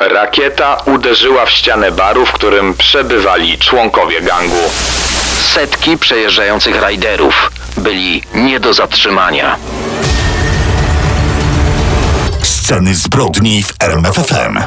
Rakieta uderzyła w ścianę baru, w którym przebywali członkowie gangu. Setki przejeżdżających rajderów byli nie do zatrzymania. Sceny zbrodni w RMFFM.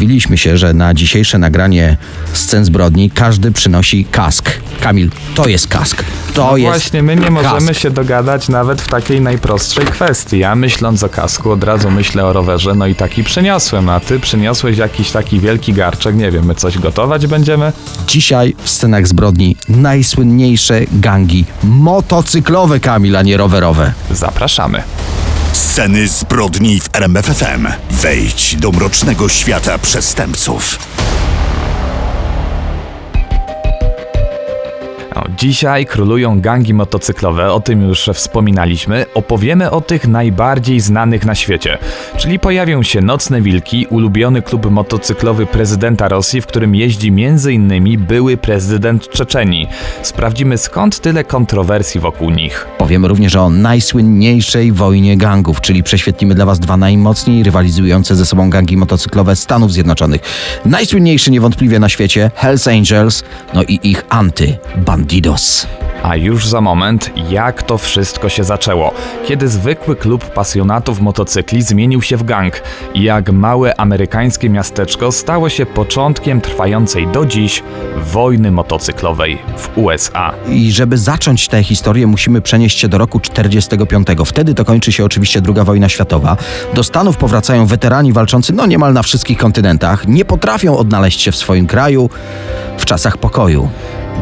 Umówiliśmy się, że na dzisiejsze nagranie scen zbrodni każdy przynosi kask. Kamil, to jest kask. To No jest Właśnie, my nie możemy kask. się dogadać nawet w takiej najprostszej kwestii. Ja myśląc o kasku, od razu myślę o rowerze, no i taki przyniosłem, a ty przyniosłeś jakiś taki wielki garczek, nie wiem, my coś gotować będziemy? Dzisiaj w scenach zbrodni najsłynniejsze gangi motocyklowe, Kamil, a nie rowerowe. Zapraszamy. Sceny zbrodni w RMFFM. Wejdź do mrocznego świata przestępców. Dzisiaj królują gangi motocyklowe, o tym już wspominaliśmy. Opowiemy o tych najbardziej znanych na świecie. Czyli pojawią się Nocne Wilki, ulubiony klub motocyklowy prezydenta Rosji, w którym jeździ m.in. były prezydent Czeczenii. Sprawdzimy skąd tyle kontrowersji wokół nich. Powiemy również o najsłynniejszej wojnie gangów, czyli prześwietlimy dla Was dwa najmocniej rywalizujące ze sobą gangi motocyklowe Stanów Zjednoczonych. Najsłynniejszy niewątpliwie na świecie Hells Angels, no i ich anty Bandidos. A już za moment, jak to wszystko się zaczęło. Kiedy zwykły klub pasjonatów motocykli zmienił się w gang jak małe amerykańskie miasteczko stało się początkiem trwającej do dziś wojny motocyklowej w USA. I żeby zacząć tę historię, musimy przenieść się do roku 45. Wtedy to kończy się oczywiście II wojna światowa. Do Stanów powracają weterani walczący no niemal na wszystkich kontynentach. Nie potrafią odnaleźć się w swoim kraju w czasach pokoju.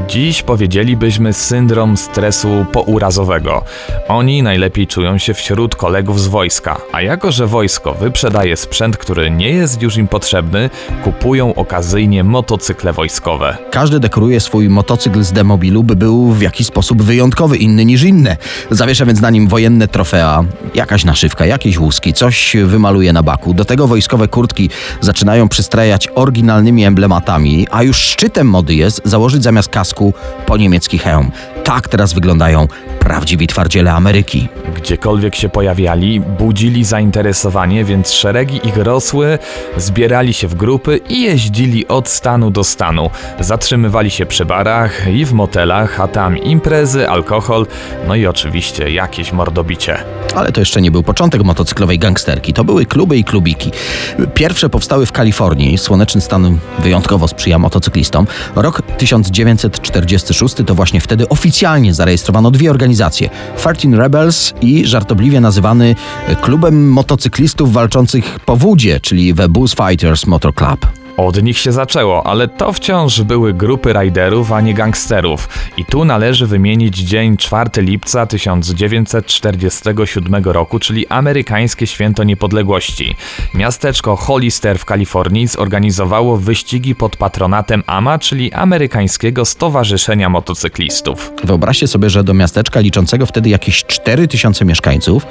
Dziś powiedzielibyśmy syndrom stresu pourazowego. Oni najlepiej czują się wśród kolegów z wojska, a jako że wojsko wyprzedaje sprzęt, który nie jest już im potrzebny, kupują okazyjnie motocykle wojskowe. Każdy dekoruje swój motocykl z demobilu, by był w jakiś sposób wyjątkowy, inny niż inne. Zawiesza więc na nim wojenne trofea, jakaś naszywka, jakieś łuski, coś wymaluje na baku. Do tego wojskowe kurtki zaczynają przystrajać oryginalnymi emblematami, a już szczytem mody jest założyć zamiast kasku po niemiecki hełm. Tak teraz wyglądają prawdziwi twardziele Ameryki. Gdziekolwiek się pojawiali, budzili zainteresowanie, więc szeregi ich rosły, zbierali się w grupy i jeździli od stanu do stanu. Zatrzymywali się przy barach i w motelach, a tam imprezy, alkohol, no i oczywiście jakieś mordobicie. Ale to jeszcze nie był początek motocyklowej gangsterki. To były kluby i klubiki. Pierwsze powstały w Kalifornii. Słoneczny stan wyjątkowo sprzyja motocyklistom. Rok 1946 to właśnie wtedy oficjalnie zarejestrowano dwie organizacje. 13 Rebels i żartobliwie nazywany klubem motocyklistów walczących po wódzie, czyli The Bulls Fighters Motor Club. Od nich się zaczęło, ale to wciąż były grupy rajderów, a nie gangsterów. I tu należy wymienić dzień 4 lipca 1947 roku, czyli amerykańskie święto niepodległości. Miasteczko Hollister w Kalifornii zorganizowało wyścigi pod patronatem AMA, czyli Amerykańskiego Stowarzyszenia Motocyklistów. Wyobraźcie sobie, że do miasteczka liczącego wtedy jakieś 4000 mieszkańców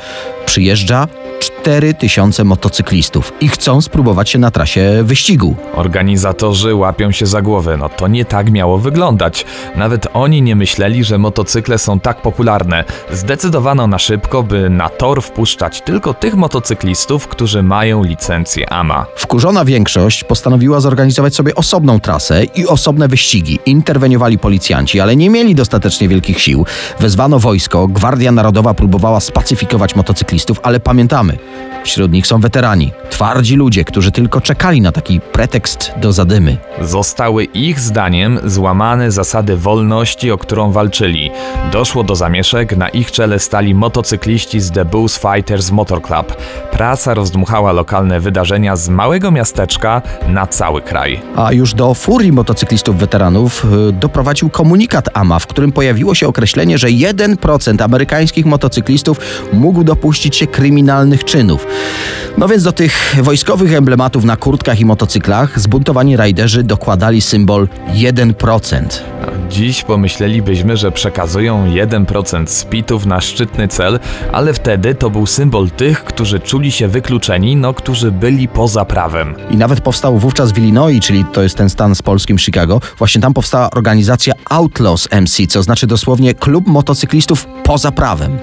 przyjeżdża 4000 motocyklistów i chcą spróbować się na trasie wyścigu. Organizatorzy łapią się za głowę, no to nie tak miało wyglądać. Nawet oni nie myśleli, że motocykle są tak popularne. Zdecydowano na szybko, by na tor wpuszczać tylko tych motocyklistów, którzy mają licencję AMA. Wkurzona większość postanowiła zorganizować sobie osobną trasę i osobne wyścigi. Interweniowali policjanci, ale nie mieli dostatecznie wielkich sił. Wezwano wojsko, Gwardia Narodowa próbowała spacyfikować motocyklistów, ale pamiętamy, wśród nich są weterani, twardzi ludzie, którzy tylko czekali na taki pretekst do zadymy. Zostały ich zdaniem złamane zasady wolności, o którą walczyli. Doszło do zamieszek, na ich czele stali motocykliści z The Bulls Fighters Motor Club. Prasa rozdmuchała lokalne wydarzenia z małego miasteczka na cały kraj. A już do furii motocyklistów weteranów y, doprowadził komunikat AMA, w którym pojawiło się określenie, że 1% amerykańskich motocyklistów mógł dopuścić się kryminalnych czynów. No więc do tych wojskowych emblematów na kurtkach i motocyklach zbuntowani rajderzy dokładali symbol 1%. Dziś pomyślelibyśmy, że przekazują 1% spitów na szczytny cel, ale wtedy to był symbol tych, którzy czuli się wykluczeni, no którzy byli poza prawem. I nawet powstał wówczas w Illinois, czyli to jest ten stan z polskim Chicago, właśnie tam powstała organizacja Outlaws MC, co znaczy dosłownie klub motocyklistów poza prawem.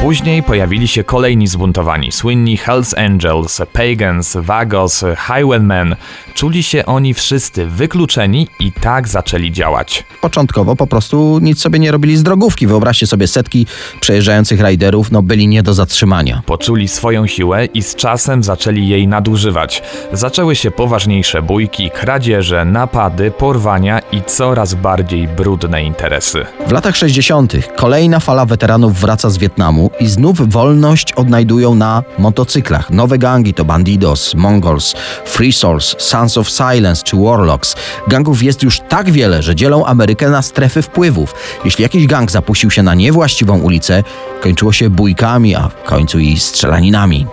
Później pojawili się kolejni zbuntowani, słynni Hells Angels, Pagans, Vagos, Highwaymen. Czuli się oni wszyscy wykluczeni i tak zaczęli działać. Początkowo po prostu nic sobie nie robili z drogówki. Wyobraźcie sobie setki przejeżdżających rajderów, no byli nie do zatrzymania. Poczuli swoją siłę i z czasem zaczęli jej nadużywać. Zaczęły się poważniejsze bójki, kradzieże, napady, porwania i coraz bardziej brudne interesy. W latach 60. kolejna fala weteranów wraca z Wietnamu i znów wolność odnajdują na motocyklach. Nowe gangi to Bandidos, Mongols, Free Souls, Sons of Silence czy Warlocks. Gangów jest już tak wiele, że dzielą Amerykę na strefy wpływów. Jeśli jakiś gang zapuścił się na niewłaściwą ulicę, kończyło się bójkami, a w końcu i strzelaninami.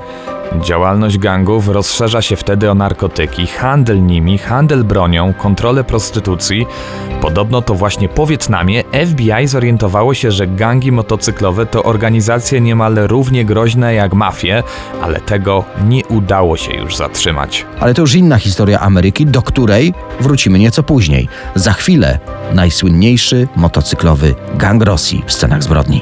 Działalność gangów rozszerza się wtedy o narkotyki, handel nimi, handel bronią, kontrolę prostytucji. Podobno to właśnie po Wietnamie FBI zorientowało się, że gangi motocyklowe to organizacje niemal równie groźne jak mafie, ale tego nie udało się już zatrzymać. Ale to już inna historia Ameryki, do której wrócimy nieco później. Za chwilę najsłynniejszy motocyklowy gang Rosji w scenach zbrodni.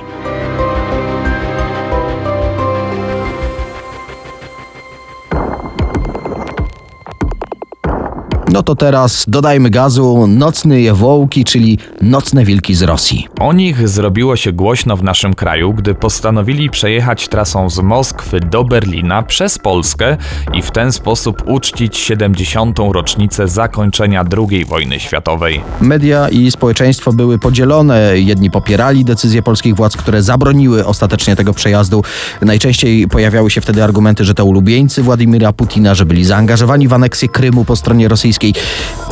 No to teraz dodajmy gazu nocny jewołki, czyli nocne wilki z Rosji. O nich zrobiło się głośno w naszym kraju, gdy postanowili przejechać trasą z Moskwy do Berlina przez Polskę i w ten sposób uczcić 70. rocznicę zakończenia II wojny światowej. Media i społeczeństwo były podzielone. Jedni popierali decyzje polskich władz, które zabroniły ostatecznie tego przejazdu. Najczęściej pojawiały się wtedy argumenty, że to ulubieńcy Władimira Putina, że byli zaangażowani w aneksję Krymu po stronie rosyjskiej.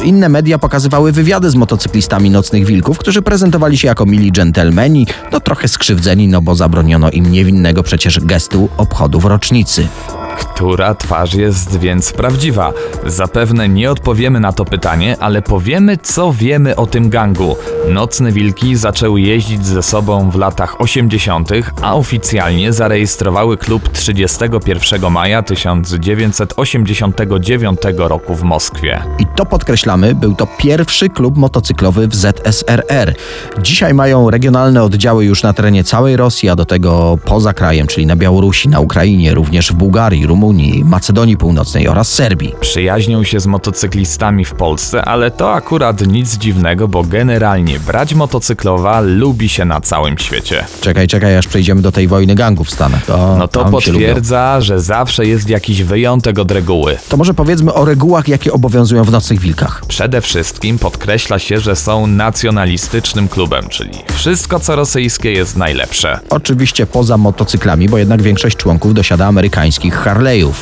Inne media pokazywały wywiady z motocyklistami Nocnych Wilków, którzy prezentowali się jako mili dżentelmeni, no trochę skrzywdzeni, no bo zabroniono im niewinnego przecież gestu obchodów rocznicy. Która twarz jest więc prawdziwa? Zapewne nie odpowiemy na to pytanie, ale powiemy, co wiemy o tym gangu. Nocne wilki zaczęły jeździć ze sobą w latach 80., a oficjalnie zarejestrowały klub 31 maja 1989 roku w Moskwie. I to podkreślamy, był to pierwszy klub motocyklowy w ZSRR. Dzisiaj mają regionalne oddziały już na terenie całej Rosji, a do tego poza krajem, czyli na Białorusi, na Ukrainie, również w Bułgarii, Rumunii, Macedonii Północnej oraz Serbii. Przyjaźnią się z motocyklistami w Polsce, ale to akurat nic dziwnego, bo generalnie brać motocyklowa lubi się na całym świecie. Czekaj, czekaj, aż przejdziemy do tej wojny gangów w Stanach. To, No to potwierdza, że zawsze jest jakiś wyjątek od reguły. To może powiedzmy o regułach, jakie obowiązują w Nocnych Wilkach. Przede wszystkim podkreśla się, że są nacjonalistycznym klubem, czyli wszystko co rosyjskie jest najlepsze. Oczywiście poza motocyklami, bo jednak większość członków dosiada amerykańskich Harley'ów.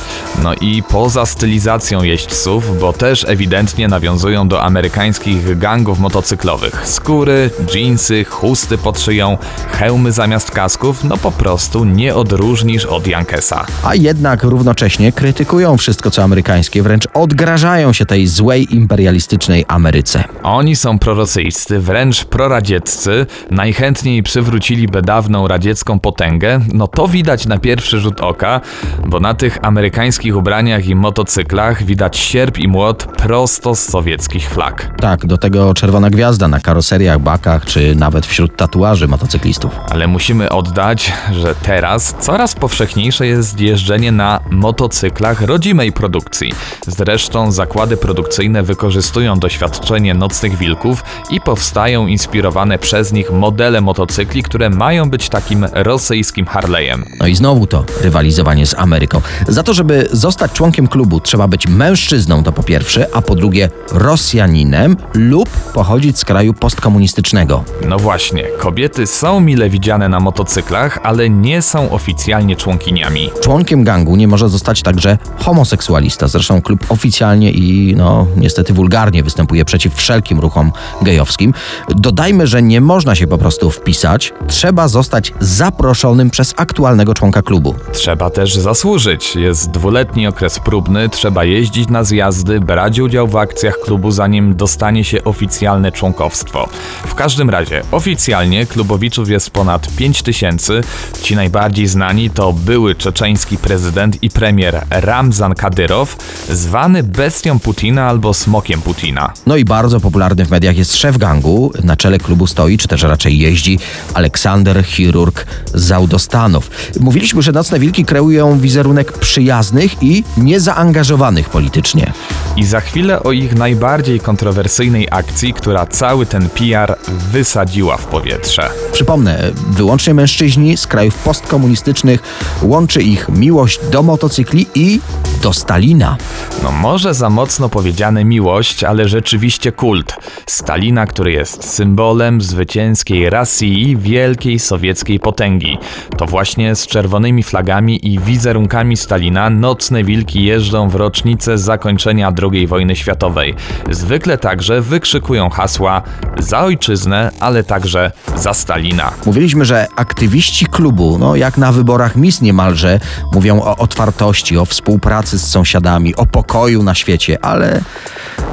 No i poza stylizacją jeźdźców, bo też ewidentnie nawiązują do amerykańskich gangów motocyklowych. Skóry, dżinsy, chusty pod szyją, hełmy zamiast kasków, no po prostu nie odróżnisz od Jankesa. A jednak równocześnie krytykują wszystko co amerykańskie, wręcz odgrażają się tej złej imperialistycznej Ameryce. Oni są prorosyjscy, wręcz proradzieccy, najchętniej przywróciliby dawną radziecką potęgę, no to widać na pierwszy rzut oka, bo na tych amerykańskich ubraniach i motocyklach widać sierp i młot prosto z sowieckich flag. Tak, do tego czerwona gwiazda na karoseriach, bakach, czy nawet wśród tatuaży motocyklistów. Ale musimy oddać, że teraz coraz powszechniejsze jest jeżdżenie na motocyklach rodzimej produkcji. Zresztą zakłady produkcyjne wykorzystują doświadczenie nocnych wilków i powstają inspirowane przez nich modele motocykli, które mają być takim rosyjskim Harley'em. No i znowu to rywalizowanie z Ameryką. Za to, żeby zostać członkiem klubu, trzeba być mężczyzną, to po pierwsze, a po drugie Rosjaninem lub pochodzić z kraju postkomunistycznego. No właśnie, kobiety są mile widziane na motocyklach, ale nie są oficjalnie członkiniami. Członkiem gangu nie może zostać także homoseksualista. Zresztą klub oficjalnie i no niestety wulgarnie występuje przeciw wszelkim ruchom gejowskim. Dodajmy, że nie można się po prostu wpisać, trzeba zostać zaproszonym przez aktualnego członka klubu. Trzeba też zasłużyć. Jest dwuletni okres próbny, trzeba jeździć na zjazdy, brać udział w akcjach klubu, zanim dostanie się oficjalne członkowstwo. W każdym razie, oficjalnie klubowiczów jest ponad 5 tysięcy. Ci najbardziej znani to były czeczeński prezydent i premier Ramzan Kadyrow, zwany bestią Putina albo smokiem Putina. No i bardzo popularny w mediach jest szef gangu. Na czele klubu stoi, czy też raczej jeździ, Aleksander Chirurg Załdostanow. Mówiliśmy, że Nocne Wilki kreują wizerunek przyjaznych i niezaangażowanych politycznie. I za chwilę o ich najbardziej kontrowersyjnej akcji, która cały ten PR wysadziła w powietrze. Przypomnę, wyłącznie mężczyźni z krajów postkomunistycznych łączy ich miłość do motocykli i do Stalina. No może za mocno powiedziane miłość, ale rzeczywiście kult. Stalina, który jest symbolem zwycięskiej Rosji, wielkiej sowieckiej potęgi. To właśnie z czerwonymi flagami i wizerunkami Stalina nocne wilki jeżdżą w rocznicę zakończenia II wojny światowej. Zwykle także wykrzykują hasła za ojczyznę, ale także za Stalina. Mówiliśmy, że aktywiści klubu, no jak na wyborach mis niemalże, mówią o otwartości, o współpracy z sąsiadami, o pokoju na świecie, ale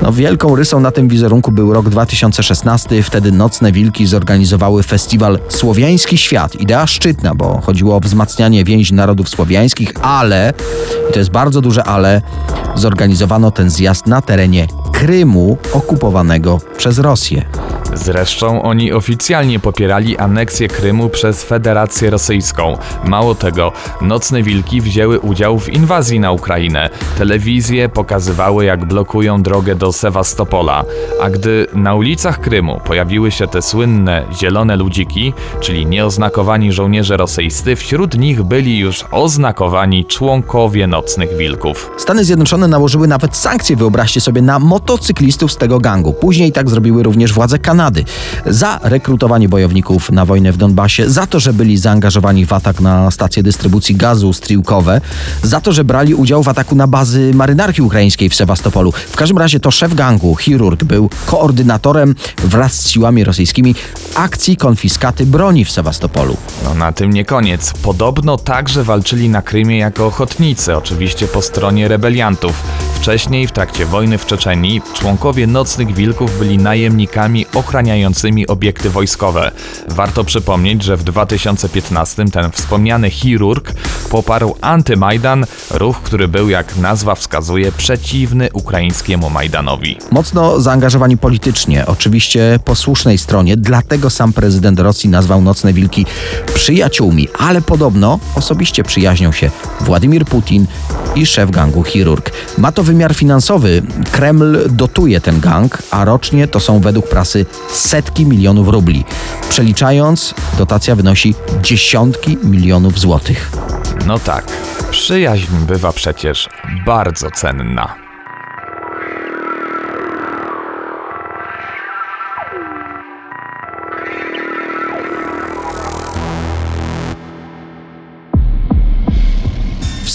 no wielką rysą na tym wizerunku był rok 2016. Wtedy Nocne Wilki zorganizowały festiwal Słowiański Świat. Idea szczytna, bo chodziło o wzmacnianie więzi narodów słowiańskich, ale, i to jest bardzo duże ale, zorganizowano ten zjazd na terenie Krymu okupowanego przez Rosję. Zresztą oni oficjalnie popierali aneksję Krymu przez Federację Rosyjską. Mało tego, Nocne Wilki wzięły udział w inwazji na Ukrainę. Telewizje pokazywały, jak blokują drogę do Sewastopola. A gdy na ulicach Krymu pojawiły się te słynne zielone ludziki, czyli nieoznakowani żołnierze rosyjscy, wśród nich byli już oznakowani członkowie Nocnych Wilków. Stany Zjednoczone nałożyły nawet sankcje, wyobraźcie sobie, na motocyklistów z tego gangu. Później tak zrobiły również władze Kanady. Za rekrutowanie bojowników na wojnę w Donbasie, za to, że byli zaangażowani w atak na stacje dystrybucji gazu Striłkowe, za to, że brali udział w ataku na bazy marynarki ukraińskiej w Sewastopolu. W każdym razie to szef gangu, chirurg, był koordynatorem wraz z siłami rosyjskimi akcji konfiskaty broni w Sewastopolu. No na tym nie koniec. Podobno także walczyli na Krymie jako ochotnicy, oczywiście po stronie rebeliantów. Wcześniej, w trakcie wojny w Czeczenii, członkowie Nocnych Wilków byli najemnikami ochraniającymi obiekty wojskowe. Warto przypomnieć, że w 2015 ten wspomniany chirurg poparł antymajdan, ruch, który był, jak nazwa wskazuje, przeciwny ukraińskiemu Majdanowi. Mocno zaangażowani politycznie, oczywiście po słusznej stronie, dlatego sam prezydent Rosji nazwał Nocne Wilki przyjaciółmi, ale podobno osobiście przyjaźnią się Władimir Putin i szef gangu chirurg. Ma to wymiar finansowy. Kreml dotuje ten gang, a rocznie to są według prasy setki milionów rubli. Przeliczając, dotacja wynosi dziesiątki milionów złotych. No tak, przyjaźń bywa przecież bardzo cenna.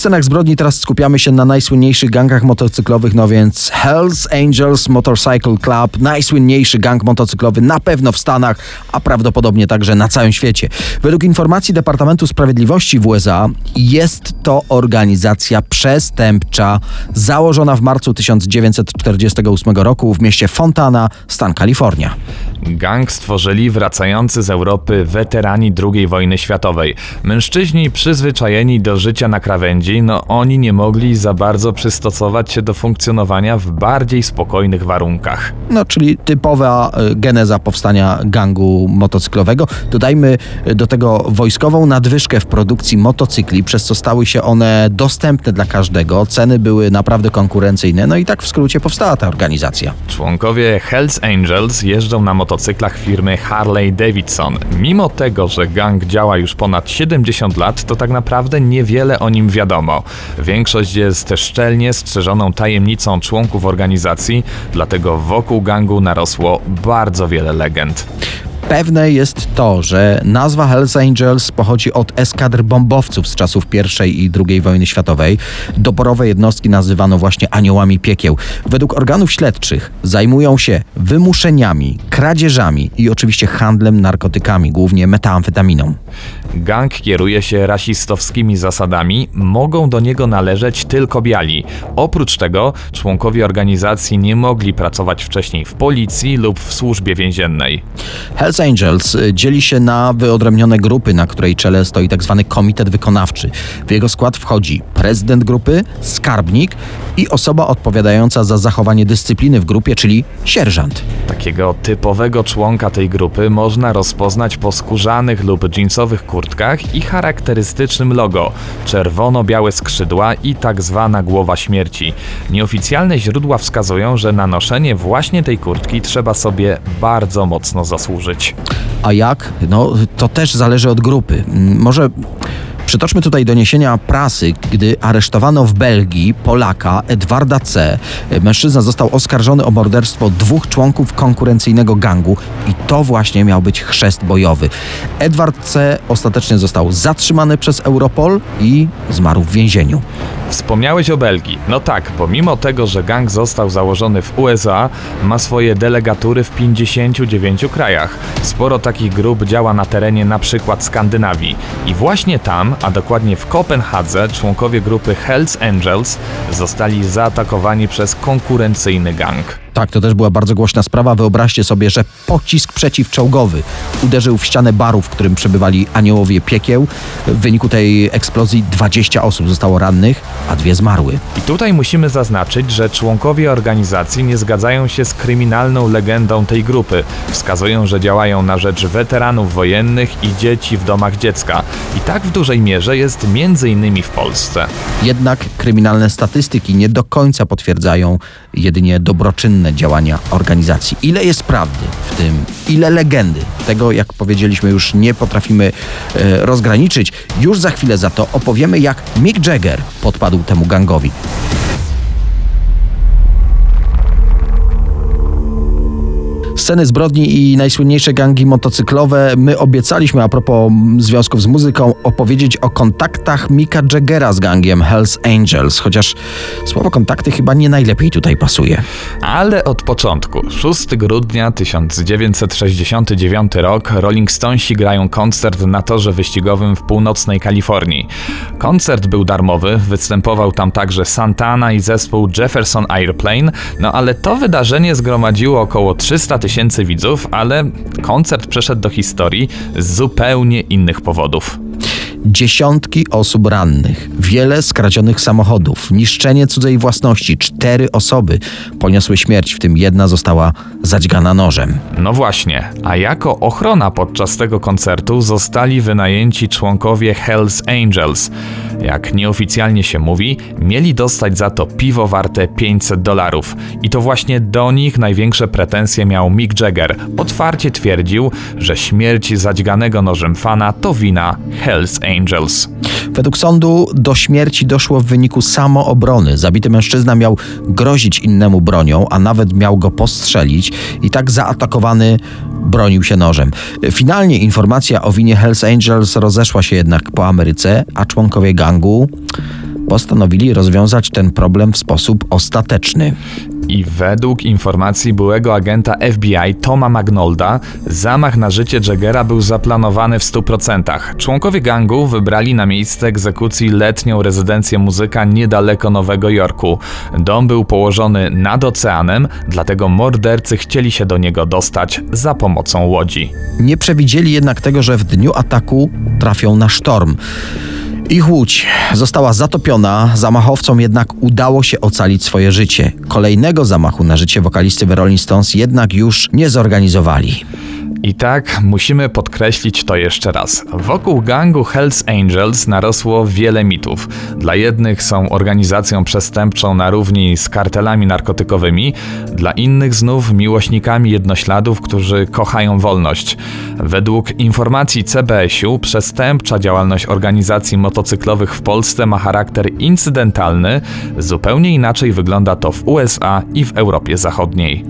Scenach zbrodni teraz skupiamy się na najsłynniejszych gangach motocyklowych, no więc Hells Angels Motorcycle Club, najsłynniejszy gang motocyklowy na pewno w Stanach, a prawdopodobnie także na całym świecie. Według informacji Departamentu Sprawiedliwości w USA jest to organizacja przestępcza założona w marcu 1948 roku w mieście Fontana, stan Kalifornia. Gang stworzyli wracający z Europy weterani II wojny światowej. Mężczyźni przyzwyczajeni do życia na krawędzi, no oni nie mogli za bardzo przystosować się do funkcjonowania w bardziej spokojnych warunkach. No, czyli typowa e, geneza powstania gangu motocyklowego. Dodajmy e, do tego wojskową nadwyżkę w produkcji motocykli, przez co stały się one dostępne dla każdego. Ceny były naprawdę konkurencyjne, no i tak w skrócie powstała ta organizacja. Członkowie Hells Angels jeżdżą na motocyklach firmy Harley Davidson. Mimo tego, że gang działa już ponad 70 lat, to tak naprawdę niewiele o nim wiadomo. Większość jest szczelnie strzeżoną tajemnicą członków organizacji, dlatego wokół gangu narosło bardzo wiele legend. Pewne jest to, że nazwa Hells Angels pochodzi od eskadr bombowców z czasów I i II wojny światowej. Doborowe jednostki nazywano właśnie aniołami piekieł. Według organów śledczych zajmują się wymuszeniami, kradzieżami i oczywiście handlem narkotykami, głównie metamfetaminą. Gang kieruje się rasistowskimi zasadami, mogą do niego należeć tylko biali. Oprócz tego członkowie organizacji nie mogli pracować wcześniej w policji lub w służbie więziennej. Hells Angels y, dzieli się na wyodrębnione grupy, na której czele stoi tzw. komitet wykonawczy. W jego skład wchodzi prezydent grupy, skarbnik i osoba odpowiadająca za zachowanie dyscypliny w grupie, czyli sierżant. Takiego typowego członka tej grupy można rozpoznać po skórzanych lub jeansowych kurtkach i charakterystycznym logo czerwono-białe skrzydła i tak zwana głowa śmierci. Nieoficjalne źródła wskazują, że na noszenie właśnie tej kurtki trzeba sobie bardzo mocno zasłużyć. A jak? No, to też zależy od grupy. Mm, Może przytoczmy tutaj doniesienia prasy, gdy aresztowano w Belgii Polaka Edwarda C. Mężczyzna został oskarżony o morderstwo dwóch członków konkurencyjnego gangu i to właśnie miał być chrzest bojowy. Edward C. ostatecznie został zatrzymany przez Europol i zmarł w więzieniu. Wspomniałeś o Belgii. No tak, pomimo tego, że gang został założony w USA, ma swoje delegatury w 59 krajach. Sporo takich grup działa na terenie przykład Skandynawii. I właśnie tam, a dokładnie w Kopenhadze, członkowie grupy Hells Angels zostali zaatakowani przez konkurencyjny gang. Tak, to też była bardzo głośna sprawa. Wyobraźcie sobie, że pocisk przeciwczołgowy uderzył w ścianę baru, w którym przebywali aniołowie piekieł. W wyniku tej eksplozji 20 osób zostało rannych, a dwie zmarły. I tutaj musimy zaznaczyć, że członkowie organizacji nie zgadzają się z kryminalną legendą tej grupy. Wskazują, że działają na rzecz weteranów wojennych i dzieci w domach dziecka. I tak w dużej mierze jest między innymi w Polsce. Jednak kryminalne statystyki nie do końca potwierdzają jedynie dobroczynne działania organizacji. Ile jest prawdy w tym, ile legendy, tego jak powiedzieliśmy już nie potrafimy e, rozgraniczyć. Już za chwilę za to opowiemy jak Mick Jagger podpadł temu gangowi. Sceny zbrodni i najsłynniejsze gangi motocyklowe. My obiecaliśmy, a propos związków z muzyką, opowiedzieć o kontaktach Mika Jaggera z gangiem Hells Angels, chociaż słowo kontakty chyba nie najlepiej tutaj pasuje. Ale od początku. 6 grudnia 1969 rok Rolling Stonesi grają koncert na torze wyścigowym w północnej Kalifornii. Koncert był darmowy, występował tam także Santana i zespół Jefferson Airplane, no ale to wydarzenie zgromadziło około 300 tysięcy widzów, ale koncert przeszedł do historii z zupełnie innych powodów. Dziesiątki osób rannych, wiele skradzionych samochodów, niszczenie cudzej własności. Cztery osoby poniosły śmierć, w tym jedna została zadźgana nożem. No właśnie, a jako ochrona podczas tego koncertu zostali wynajęci członkowie Hells Angels. Jak nieoficjalnie się mówi, mieli dostać za to piwo warte 500 dolarów. I to właśnie do nich największe pretensje miał Mick Jagger. Otwarcie twierdził, że śmierć zadźganego nożem fana to wina Hells Angels. Według sądu do śmierci doszło w wyniku samoobrony. Zabity mężczyzna miał grozić innemu bronią, a nawet miał go postrzelić i tak zaatakowany bronił się nożem. Finalnie informacja o winie Hells Angels rozeszła się jednak po Ameryce, a członkowie gangu postanowili rozwiązać ten problem w sposób ostateczny. I według informacji byłego agenta FBI Toma Magnolda, zamach na życie Jaggera był zaplanowany w 100%. Członkowie gangu wybrali na miejsce egzekucji letnią rezydencję muzyka niedaleko Nowego Jorku. Dom był położony nad oceanem, dlatego mordercy chcieli się do niego dostać za pomocą łodzi. Nie przewidzieli jednak tego, że w dniu ataku trafią na sztorm. Ich łódź została zatopiona, zamachowcom jednak udało się ocalić swoje życie. Kolejnego zamachu na życie wokalisty The Rolling Stones jednak już nie zorganizowali. I tak musimy podkreślić to jeszcze raz. Wokół gangu Hells Angels narosło wiele mitów. Dla jednych są organizacją przestępczą na równi z kartelami narkotykowymi, dla innych znów miłośnikami jednośladów, którzy kochają wolność. Według informacji CBS-u przestępcza działalność organizacji motocyklowych w Polsce ma charakter incydentalny, zupełnie inaczej wygląda to w USA i w Europie Zachodniej.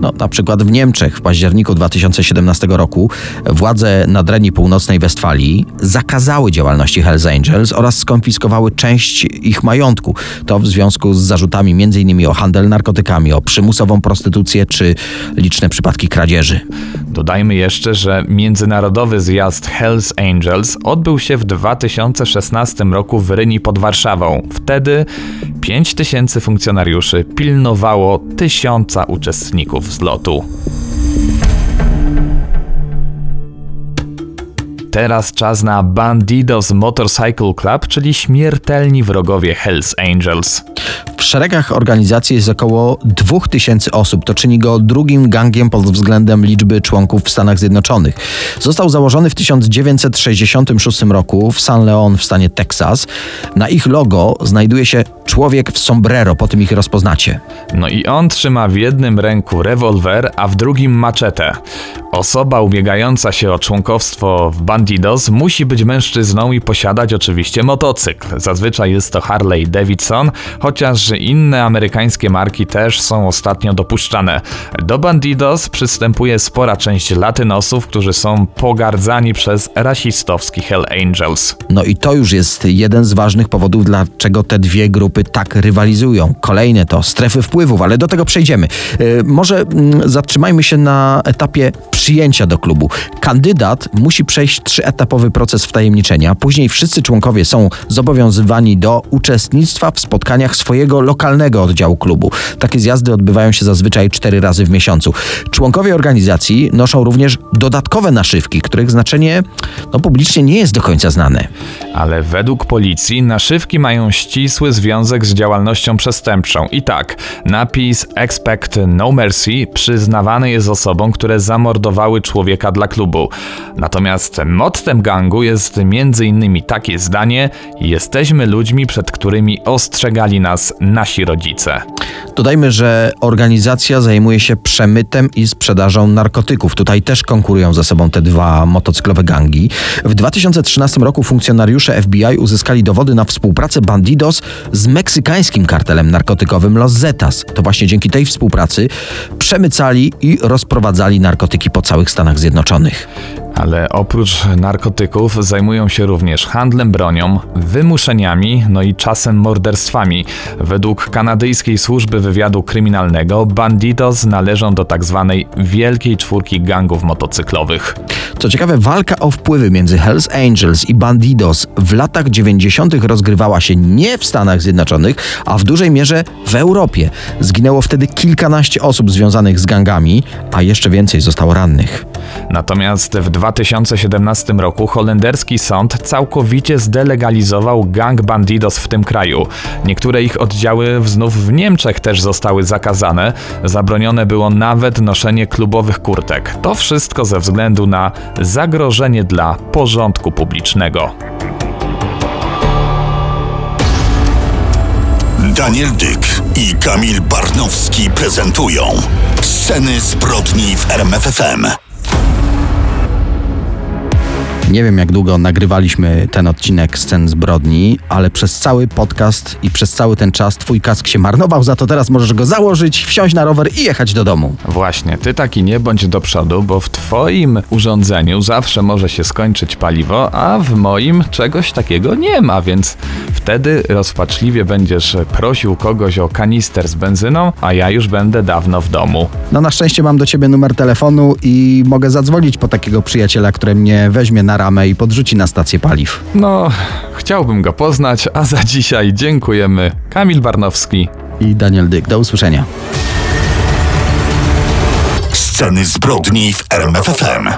No, na przykład w Niemczech w październiku 2017 roku władze nadrenii północnej Westfalii zakazały działalności Hells Angels oraz skonfiskowały część ich majątku. To w związku z zarzutami m.in. o handel narkotykami, o przymusową prostytucję czy liczne przypadki kradzieży. Dodajmy jeszcze, że międzynarodowy zjazd Hells Angels odbył się w 2016 roku w Ryni pod Warszawą. Wtedy 5 tysięcy funkcjonariuszy pilnowało tysiąca uczestników zlotu. Teraz czas na Bandidos Motorcycle Club, czyli śmiertelni wrogowie Hells Angels. W szeregach organizacji jest około 2000 osób. To czyni go drugim gangiem pod względem liczby członków w Stanach Zjednoczonych. Został założony w 1966 roku w San Leon w stanie Teksas. Na ich logo znajduje się człowiek w sombrero, po tym ich rozpoznacie. No i on trzyma w jednym ręku rewolwer, a w drugim maczetę. Osoba ubiegająca się o członkostwo w Bandidos musi być mężczyzną i posiadać oczywiście motocykl. Zazwyczaj jest to Harley Davidson, chociaż inne amerykańskie marki też są ostatnio dopuszczane. Do Bandidos przystępuje spora część latynosów, którzy są pogardzani przez rasistowski Hell Angels. No i to już jest jeden z ważnych powodów, dlaczego te dwie grupy tak rywalizują. Kolejne to strefy wpływów, ale do tego przejdziemy. Yy, może mm, zatrzymajmy się na etapie przyjęcia do klubu. Kandydat musi przejść trzyetapowy proces wtajemniczenia. Później wszyscy członkowie są zobowiązywani do uczestnictwa w spotkaniach swojego lokalnego oddziału klubu. Takie zjazdy odbywają się zazwyczaj cztery razy w miesiącu. Członkowie organizacji noszą również dodatkowe naszywki, których znaczenie no, publicznie nie jest do końca znane. Ale według policji naszywki mają ścisły związek z działalnością przestępczą. I tak, napis Expect No Mercy przyznawany jest osobom, które zamordowały człowieka dla klubu. Natomiast mottem gangu jest m.in. takie zdanie: Jesteśmy ludźmi, przed którymi ostrzegali nas nasi rodzice. Dodajmy, że organizacja zajmuje się przemytem i sprzedażą narkotyków. Tutaj też konkurują ze sobą te dwa motocyklowe gangi. W 2013 roku funkcjonariusze FBI uzyskali dowody na współpracę Bandidos z meksykańskim kartelem narkotykowym Los Zetas. To właśnie dzięki tej współpracy przemycali i rozprowadzali narkotyki po całych Stanach Zjednoczonych. Ale oprócz narkotyków zajmują się również handlem bronią, wymuszeniami, no i czasem morderstwami. Według kanadyjskiej służby wywiadu kryminalnego Bandidos należą do tak zwanej wielkiej czwórki gangów motocyklowych. Co ciekawe, walka o wpływy między Hells Angels i Bandidos w latach 90. rozgrywała się nie w Stanach Zjednoczonych, a w dużej mierze w Europie. Zginęło wtedy kilkanaście osób związanych z gangami, a jeszcze więcej zostało rannych. Natomiast w 2017 roku holenderski sąd całkowicie zdelegalizował gang Bandidos w tym kraju. Niektóre ich oddziały znów w Niemczech też zostały zakazane. Zabronione było nawet noszenie klubowych kurtek. To wszystko ze względu na zagrożenie dla porządku publicznego. Daniel Dyk i Kamil Barnowski prezentują Sceny zbrodni w RMFFM. Nie wiem, jak długo nagrywaliśmy ten odcinek Scen Zbrodni, ale przez cały podcast i przez cały ten czas twój kask się marnował, za to teraz możesz go założyć, wsiąść na rower i jechać do domu. Właśnie, ty taki nie bądź do przodu, bo w twoim urządzeniu zawsze może się skończyć paliwo, a w moim czegoś takiego nie ma, więc wtedy rozpaczliwie będziesz prosił kogoś o kanister z benzyną, a ja już będę dawno w domu. No na szczęście mam do ciebie numer telefonu i mogę zadzwonić po takiego przyjaciela, który mnie weźmie na ramę i podrzuci na stację paliw. No, chciałbym go poznać, a za dzisiaj dziękujemy. Kamil Barnowski. I Daniel Dyk, do usłyszenia. Sceny zbrodni w RMFFM.